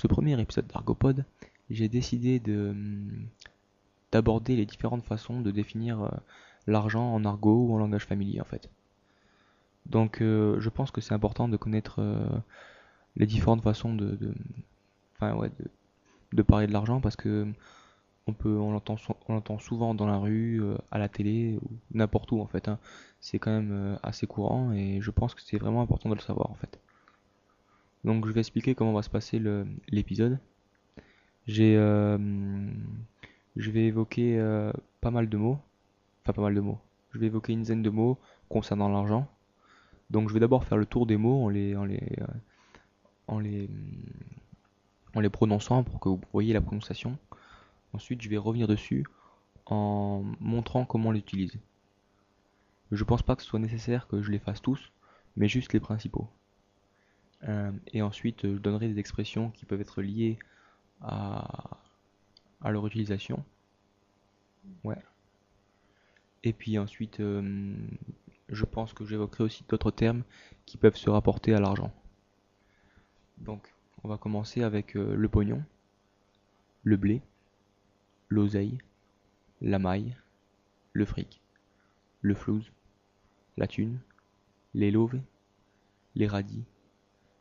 ce premier épisode d'Argopod, j'ai décidé hum, d'aborder les différentes façons de définir euh, l'argent en argot ou en langage familier en fait. Donc euh, je pense que c'est important de connaître euh, les différentes façons de, de, enfin, ouais, de, parler de l'argent parce que on peut on l'entend on l'entend souvent dans la rue, à la télé ou n'importe où en fait. hein. C'est quand même assez courant et je pense que c'est vraiment important de le savoir en fait. Donc je vais expliquer comment va se passer l'épisode. J'ai, euh, je vais évoquer euh, pas mal de mots, enfin pas mal de mots. Je vais évoquer une dizaine de mots concernant l'argent. Donc je vais d'abord faire le tour des mots en les, en les, euh, en les, en les prononçant pour que vous voyez la prononciation. Ensuite, je vais revenir dessus en montrant comment on les utilise. Je pense pas que ce soit nécessaire que je les fasse tous, mais juste les principaux. Euh, et ensuite, je donnerai des expressions qui peuvent être liées à, leur utilisation. Ouais. Et puis ensuite, euh, je pense que j'évoquerai aussi d'autres termes qui peuvent se rapporter à l'argent. Donc, on va commencer avec euh, le pognon, le blé, l'oseille, la maille, le fric, le flouze, la thune, les lauves, les radis,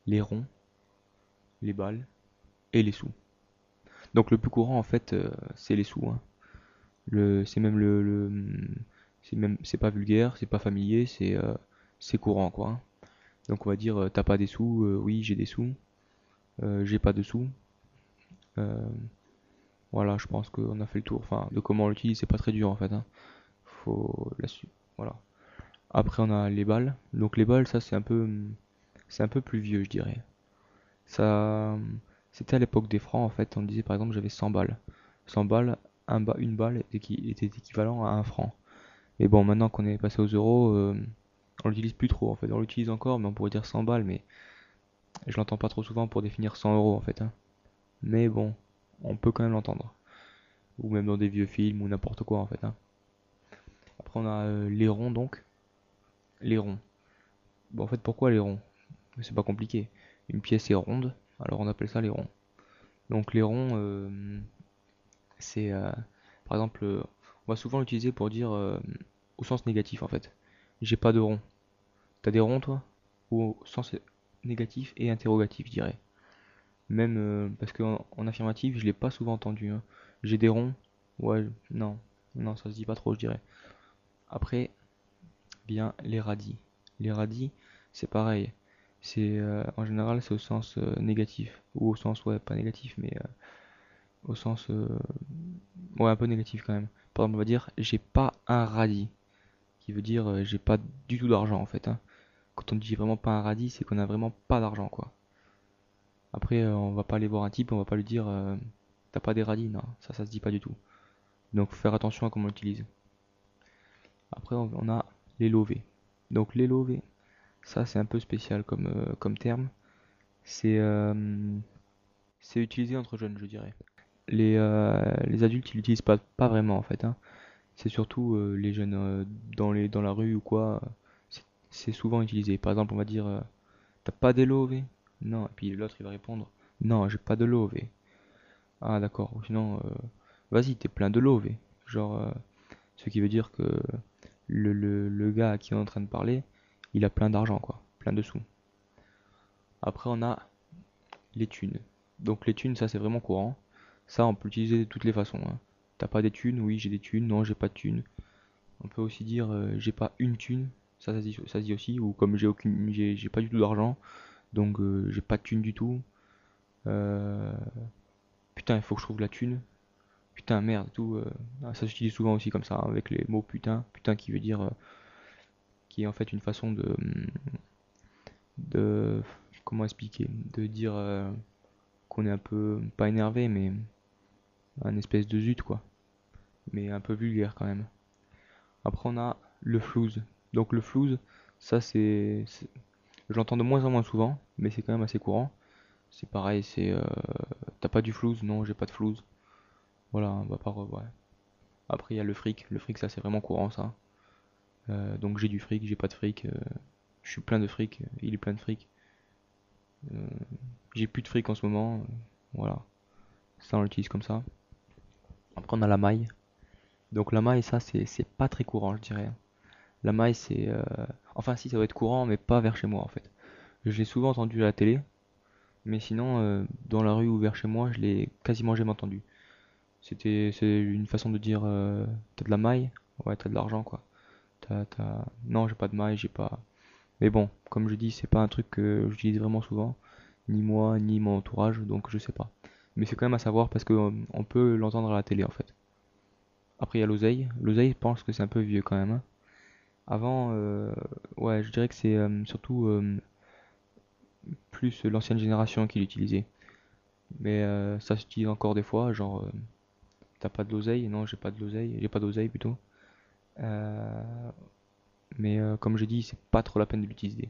les ronds, les balles et les sous. Donc le plus courant en fait, euh, c'est les sous. hein. C'est même le, le- c'est même, c'est pas vulgaire, c'est pas familier, c'est, euh, courant quoi. hein. Donc on va dire, euh, t'as pas des sous, oui j'ai des sous, j'ai pas de sous. Voilà, je pense qu'on a fait le tour. Enfin, de comment on l'utilise, c'est pas très dur en fait. hein. Faut la su- Voilà. Après on a les balles. Donc les balles, ça c'est un peu, c'est un peu plus vieux, je dirais. Ça, c'était à l'époque des francs en fait. On disait par exemple j'avais 100 balles. 100 balles, un une balle était équivalent à un franc. Mais bon, maintenant qu'on est passé aux euros, euh, on l'utilise plus trop en fait. On l'utilise encore, mais on pourrait dire 100 balles, mais je l'entends pas trop souvent pour définir 100 euros en fait. hein. Mais bon, on peut quand même l'entendre. Ou même dans des vieux films ou n'importe quoi en fait. hein. Après on a euh, les ronds donc. Les ronds. Bon en fait pourquoi les ronds? C'est pas compliqué. Une pièce est ronde, alors on appelle ça les ronds. Donc les ronds, euh, c'est euh, par exemple, euh, on va souvent l'utiliser pour dire au sens négatif en fait. J'ai pas de rond. T'as des ronds toi? Au sens négatif et interrogatif, je dirais. Même parce qu'en en affirmatif, je l'ai pas souvent entendu. hein. J'ai des ronds? Ouais, non, non, ça se dit pas trop, je dirais. Après, bien les radis. Les radis, c'est pareil. C'est euh, en général c'est au sens euh, négatif ou au sens ouais pas négatif mais euh, au sens ouais un peu négatif quand même. Par exemple on va dire j'ai pas un radis qui veut dire j'ai pas du tout d'argent en fait. hein. Quand on dit vraiment pas un radis c'est qu'on a vraiment pas d'argent quoi. Après on va pas aller voir un type on va pas lui dire t'as pas des radis non ça ça se dit pas du tout. Donc faire attention à comment on l'utilise. Après on a les lovés. Donc les lovés ça c'est un peu spécial comme, euh, comme terme. C'est euh, c'est utilisé entre jeunes, je dirais. Les, euh, les adultes, ils l'utilisent pas, pas vraiment en fait. hein. C'est surtout les jeunes dans les, dans la rue ou quoi. C'est souvent utilisé. Par exemple, on va dire T'as pas des lové? Non. Et puis l'autre il va répondre Non, j'ai pas de lové. Ah d'accord. Sinon, vas-y, t'es plein de lové. Genre, ce qui veut dire que le, le, le gars à qui on est en train de parler, il a plein d'argent quoi. Plein de sous. Après, on a les thunes. Donc les thunes, ça c'est vraiment courant. Ça, on peut l'utiliser de toutes les façons. hein. T'as pas des thunes? Oui, j'ai des thunes. Non, j'ai pas de thunes. On peut aussi dire euh, j'ai pas une thune. Ça, ça dit, ça aussi. Ou comme j'ai aucune, j'ai pas du tout d'argent. Donc euh, j'ai pas de thune du tout. Euh, putain, il faut que je trouve la thune. Putain, merde, tout. ah, ça s'utilise souvent aussi comme ça, hein, avec les mots putain. Putain qui veut dire, qui est en fait une façon de, comment expliquer, de dire euh, qu'on est un peu, pas énervé, mais un espèce de zut quoi. Mais un peu vulgaire quand même. Après on a le flouze. Donc le flouze, ça c'est, c'est- je l'entends de moins en moins souvent, mais c'est quand même assez courant. C'est pareil, c'est, euh, t'as pas du flouze? Non, j'ai pas de flouze. Voilà, bah par, ouais. Après il y a le fric. Le fric ça c'est vraiment courant ça. Euh, donc j'ai du fric, j'ai pas de fric. euh, je suis plein de fric, il est plein de fric. Euh, j'ai plus de fric en ce moment. Voilà. Ça, on l'utilise comme ça. Après, on a la maille. Donc la maille, ça, c'est pas très courant, je dirais. La maille, c'est... Euh, enfin, si, ça doit être courant, mais pas vers chez moi, en fait. Je l'ai souvent entendu à la télé, mais sinon, euh, dans la rue ou vers chez moi, je l'ai quasiment jamais entendu. C'était une façon de dire euh, t'as de la maille? Ouais, t'as de l'argent, quoi. Non, j'ai pas de maille, j'ai pas... Mais bon, comme je dis, c'est pas un truc que j'utilise vraiment souvent, ni moi, ni mon entourage, donc je sais pas. Mais c'est quand même à savoir parce qu'on on peut l'entendre à la télé, en fait. Après, il y a l'oseille. L'oseille, je pense que c'est un peu vieux quand même. hein. Avant, euh, ouais, je dirais que c'est euh, surtout euh, plus l'ancienne génération qui l'utilisait. Mais euh, ça s'utilise encore des fois, genre, euh, t'as pas de l'oseille? Non, j'ai pas de l'oseille, j'ai pas d'oseille plutôt. Euh, mais euh, comme j'ai dit, c'est pas trop la peine de l'utiliser.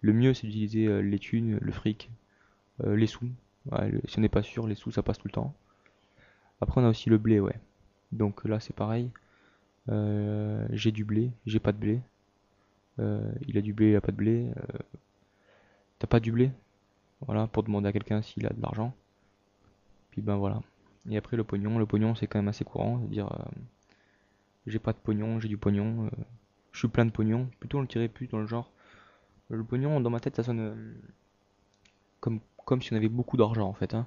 Le mieux, c'est d'utiliser euh, les thunes, le fric, les sous. Si on n'est pas sûr, les sous, ça passe tout le temps. Après, on a aussi le blé, ouais. Donc là, c'est pareil. J'ai du blé, j'ai pas de blé. Il a du blé, il a pas de blé. T'as pas du blé? Voilà, pour demander à quelqu'un s'il a de l'argent. Puis ben voilà. Et après le pognon, le pognon c'est quand même assez courant, c'est-à-dire j'ai pas de pognon, j'ai du pognon, euh, je suis plein de pognon. Plutôt on le tirait plus dans le genre. Le pognon dans ma tête ça sonne euh, comme, comme si on avait beaucoup d'argent en fait. hein.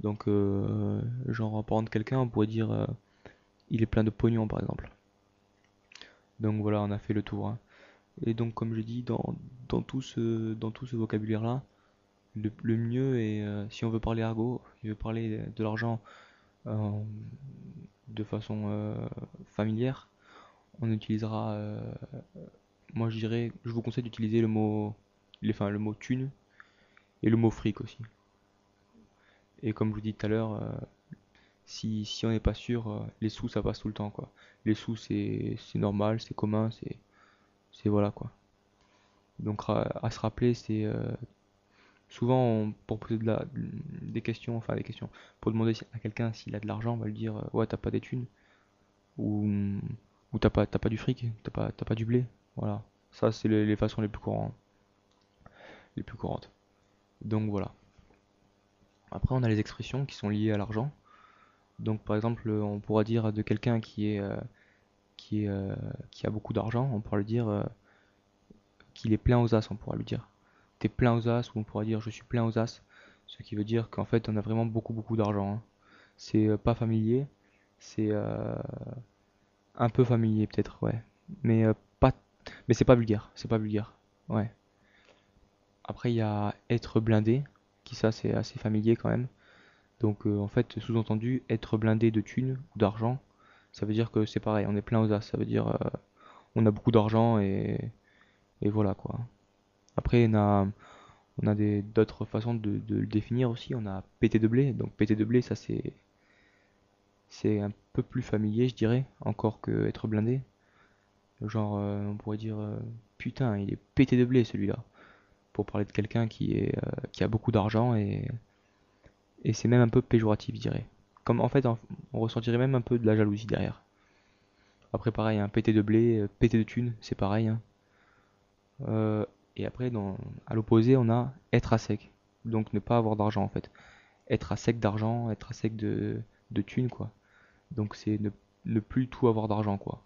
Donc euh, genre par exemple quelqu'un on pourrait dire il est plein de pognon par exemple. Donc voilà, on a fait le tour. hein. Et donc comme je dis, dans, dans tout ce, dans tout ce vocabulaire-là, le, le mieux est, si on veut parler argot, si on veut parler de, de l'argent de façon euh, familière, on utilisera, euh, moi je dirais, je vous conseille d'utiliser le mot, les- enfin, le mot thune et le mot fric aussi. Et comme je vous dis tout à l'heure, euh, si, si on n'est pas sûr, les sous ça passe tout le temps quoi. Les sous c'est normal, c'est commun, c'est c'est voilà quoi. Donc à se rappeler, c'est souvent pour poser des questions, enfin des questions, pour demander à quelqu'un s'il a de l'argent, on va lui dire euh, ouais t'as pas des thunes ou ou t'as pas t'as pas du fric, t'as pas t'as du blé, voilà. Ça c'est les, façons les plus courantes, les plus courantes. Donc voilà. Après on a les expressions qui sont liées à l'argent. Donc par exemple on pourra dire de quelqu'un qui est euh, euh, qui a beaucoup d'argent, on pourra lui dire qu'il est plein aux as, on pourra lui dire. T'es plein aux as, ou on pourra dire je suis plein aux as, ce qui veut dire qu'en fait on a vraiment beaucoup beaucoup d'argent. hein. C'est euh, pas familier, c'est euh, un peu familier peut-être, ouais. Mais euh, pas, mais c'est pas vulgaire, c'est pas vulgaire, ouais. Après il y a être blindé, qui ça c'est assez familier quand même. Donc en fait sous-entendu être blindé de thunes ou d'argent, ça veut dire que c'est pareil, on est plein aux as, ça veut dire on a beaucoup d'argent et voilà quoi. Après, on a, d'autres façons de, le définir aussi. On a pété de blé. Donc pété de blé, ça c'est, un peu plus familier, je dirais, encore que être blindé. Genre, euh, on pourrait dire, euh, putain, il est pété de blé celui-là. Pour parler de quelqu'un qui euh, a beaucoup d'argent et, c'est même un peu péjoratif, je dirais. Comme en fait, on, ressentirait même un peu de la jalousie derrière. Après, pareil, un pété de blé, pété de thunes, c'est pareil. hein. Et après, à l'opposé, on a être à sec. Donc ne pas avoir d'argent en fait. Être à sec d'argent, être à sec de, de thunes quoi. Donc c'est ne, ne plus tout avoir d'argent quoi.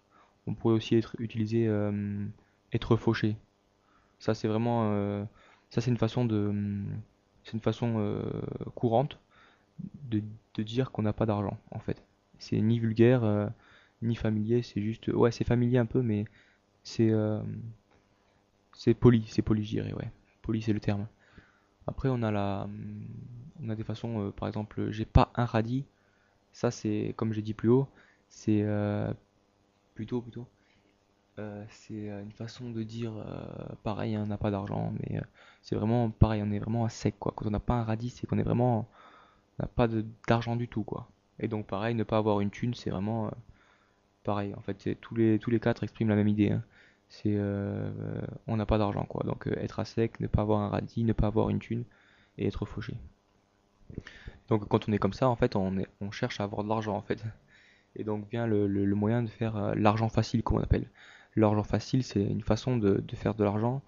On pourrait aussi être utilisé euh, être fauché. Ça c'est vraiment euh, ça c'est une façon de c'est une façon euh, courante de, de dire qu'on n'a pas d'argent en fait. C'est ni vulgaire ni familier, c'est juste ouais c'est familier un peu mais c'est c'est poli, c'est poli, je ouais. Poli, c'est le terme. Après, on a la, on a des façons, euh, par exemple, j'ai pas un radis. Ça, c'est, comme j'ai dit plus haut, c'est euh, plutôt, plutôt, euh, c'est euh, une façon de dire, euh, pareil, hein, on n'a pas d'argent, mais euh, c'est vraiment pareil, on est vraiment à sec, quoi. Quand on n'a pas un radis, c'est qu'on est vraiment, on n'a pas d'argent du tout, quoi. Et donc, pareil, ne pas avoir une thune, c'est vraiment euh, pareil. En fait, tous les, tous les quatre expriment la même idée, hein. C'est, euh, on n'a pas d'argent, quoi. Donc, euh, être à sec, ne pas avoir un radis, ne pas avoir une thune et être fauché. Donc, quand on est comme ça, en fait, on cherche à avoir de l'argent, en fait. Et donc vient le, moyen de faire euh, l'argent facile, comme appelle. L'argent facile, c'est une façon de, faire de l'argent,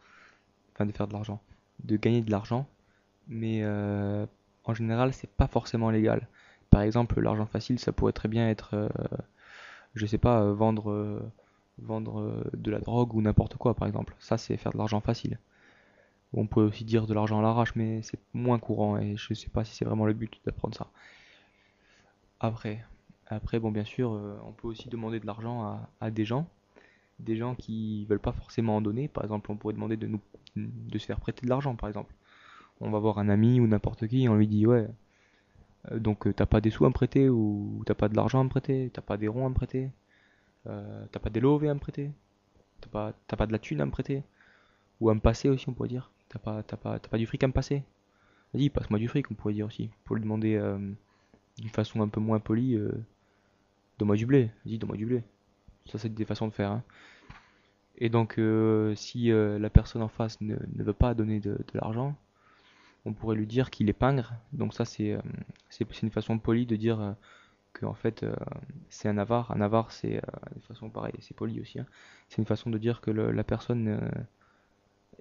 enfin de faire de l'argent, de gagner de l'argent, mais en général, c'est pas forcément légal. Par exemple, l'argent facile, ça pourrait très bien être, je sais pas, vendre, vendre de la drogue ou n'importe quoi, par exemple. Ça, c'est faire de l'argent facile. On peut aussi dire de l'argent à l'arrache, mais c'est moins courant et je sais pas si c'est vraiment le but d'apprendre ça. Après, après, bon, bien sûr, on peut aussi demander de l'argent à, des gens, des gens qui veulent pas forcément en donner. Par exemple, on pourrait demander de nous, de se faire prêter de l'argent, par exemple. On va voir un ami ou n'importe qui et on lui dit, ouais, euh, donc euh, t'as pas des sous à me prêter ou t'as pas de l'argent à me prêter, t'as pas des ronds à me prêter, euh, t'as pas des lovés à me prêter, t'as pas, de la thune à me prêter, ou à me passer aussi on pourrait dire, t'as pas, t'as pas, du fric à me passer? Vas-y, passe-moi du fric on pourrait dire aussi, pour lui demander d'une façon un peu moins polie, donne-moi du blé, vas-y donne-moi du blé. Ça c'est des façons de faire. Hein. Et donc si la personne en face ne, veut pas donner de, de l'argent, on pourrait lui dire qu'il est pingre. Donc ça c'est une façon polie de dire en fait c'est un avare. Un avare c'est de façon pareille, c'est poli aussi. Hein. C'est une façon de dire que la personne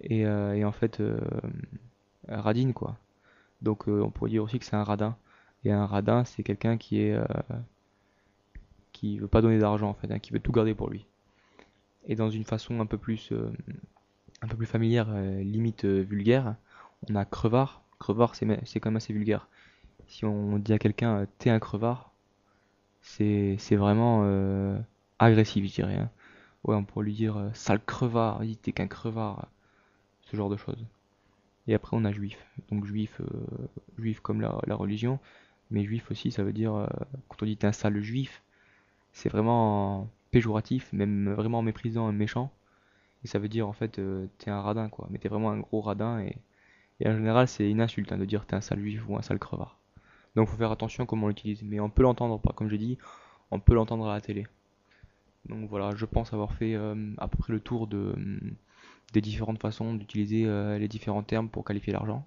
est, est, en fait radine quoi. Donc on pourrait dire aussi que c'est un radin. Et un radin c'est quelqu'un qui est qui veut pas donner d'argent en fait, hein, qui veut tout garder pour lui. Et dans une façon un peu plus un peu plus familière, limite vulgaire, on a crevard. Crevard, c'est quand même assez vulgaire. Si on dit à quelqu'un euh, t'es un crevard, c'est vraiment euh, agressif, je dirais. Hein. Ouais, on pourrait lui dire euh, sale crevard, vas t'es qu'un crevard. Ce genre de choses. Et après, on a juif. Donc, juif, juif comme la, religion. Mais juif aussi, ça veut dire, quand on dit t'es un sale juif, c'est vraiment péjoratif, même vraiment méprisant et méchant. Et ça veut dire en fait, t'es un radin quoi. Mais t'es vraiment un gros radin et et en général, c'est une insulte hein, de dire t'es un sale juif ou un sale crevard. Donc faut faire attention à comment on l'utilise. Mais on peut l'entendre, comme j'ai dit, on peut l'entendre à la télé. Donc voilà, je pense avoir fait euh, à peu près le tour mm, des différentes façons d'utiliser euh, les différents termes pour qualifier l'argent.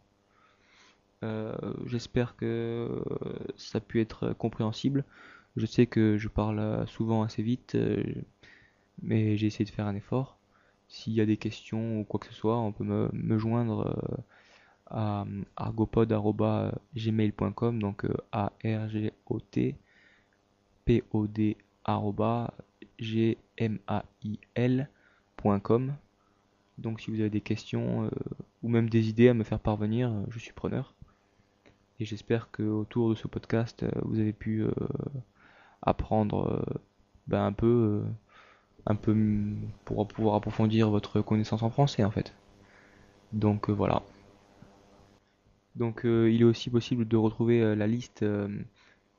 Euh, j'espère que ça a pu être compréhensible. Je sais que je parle souvent assez vite, mais j'ai essayé de faire un effort. S'il y a des questions ou quoi que ce soit, on peut me joindre à argopod.gmail.com donc a r g o t p o d g m a i l.com donc si vous avez des questions euh, ou même des idées à me faire parvenir, euh, je suis preneur. Et j'espère que autour de ce podcast, euh, vous avez pu apprendre ben, un peu un peu pour pouvoir approfondir votre connaissance en français en fait. Donc voilà. Donc euh, il est aussi possible de retrouver euh, la liste euh,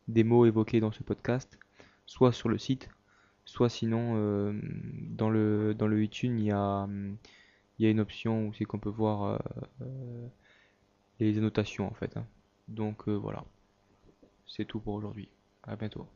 des mots évoqués dans ce podcast, soit sur le site, soit sinon dans le dans le iTunes il y a y a une option où c'est qu'on peut voir les annotations en fait. Hein. Donc voilà. C'est tout pour aujourd'hui. À bientôt.